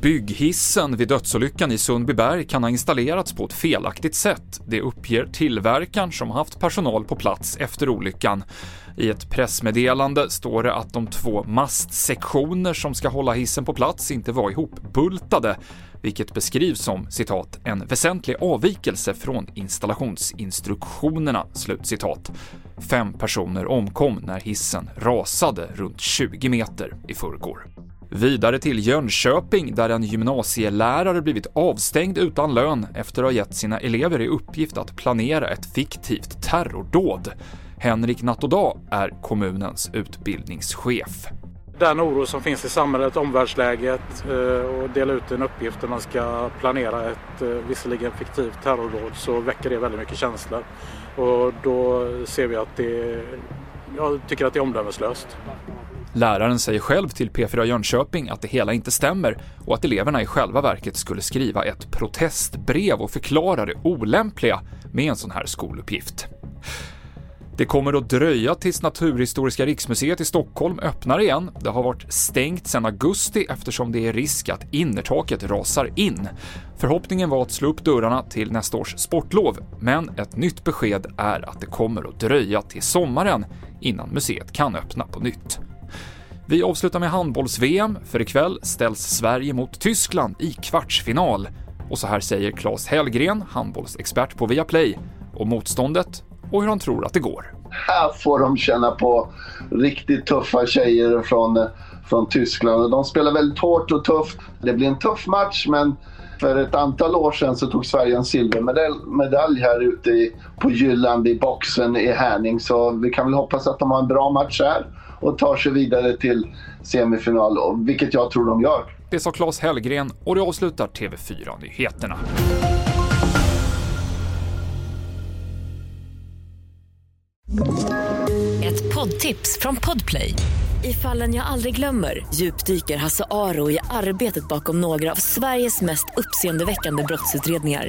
Bygghissen vid dödsolyckan i Sundbyberg kan ha installerats på ett felaktigt sätt. Det uppger tillverkaren som haft personal på plats efter olyckan. I ett pressmeddelande står det att de två mastsektioner som ska hålla hissen på plats inte var ihopbultade, vilket beskrivs som citat “en väsentlig avvikelse från installationsinstruktionerna”. Slut citat. Fem personer omkom när hissen rasade runt 20 meter i förrgår. Vidare till Jönköping där en gymnasielärare blivit avstängd utan lön efter att ha gett sina elever i uppgift att planera ett fiktivt terrordåd. Henrik Nattodag är kommunens utbildningschef. Den oro som finns i samhället, omvärldsläget eh, och dela ut en uppgift där man ska planera ett eh, visserligen fiktivt terrordåd så väcker det väldigt mycket känslor. Och då ser vi att det, jag tycker att det är omdömeslöst. Läraren säger själv till P4 Jönköping att det hela inte stämmer och att eleverna i själva verket skulle skriva ett protestbrev och förklara det olämpliga med en sån här skoluppgift. Det kommer att dröja tills Naturhistoriska riksmuseet i Stockholm öppnar igen. Det har varit stängt sedan augusti eftersom det är risk att innertaket rasar in. Förhoppningen var att slå upp dörrarna till nästa års sportlov, men ett nytt besked är att det kommer att dröja till sommaren innan museet kan öppna på nytt. Vi avslutar med handbolls-VM, för ikväll ställs Sverige mot Tyskland i kvartsfinal. Och så här säger Claes Hellgren, handbollsexpert på Viaplay, om motståndet och hur han tror att det går. Här får de känna på riktigt tuffa tjejer från, från Tyskland. De spelar väldigt hårt och tufft. Det blir en tuff match, men för ett antal år sedan så tog Sverige en silvermedalj här ute på Jylland i boxen i Härning. Så vi kan väl hoppas att de har en bra match här och tar sig vidare till semifinal, vilket jag tror de gör. Det sa Claes Hellgren och det avslutar TV4-nyheterna. Ett poddtips från Podplay. I fallen jag aldrig glömmer djupdyker Hasse Aro i arbetet bakom några av Sveriges mest uppseendeväckande brottsutredningar.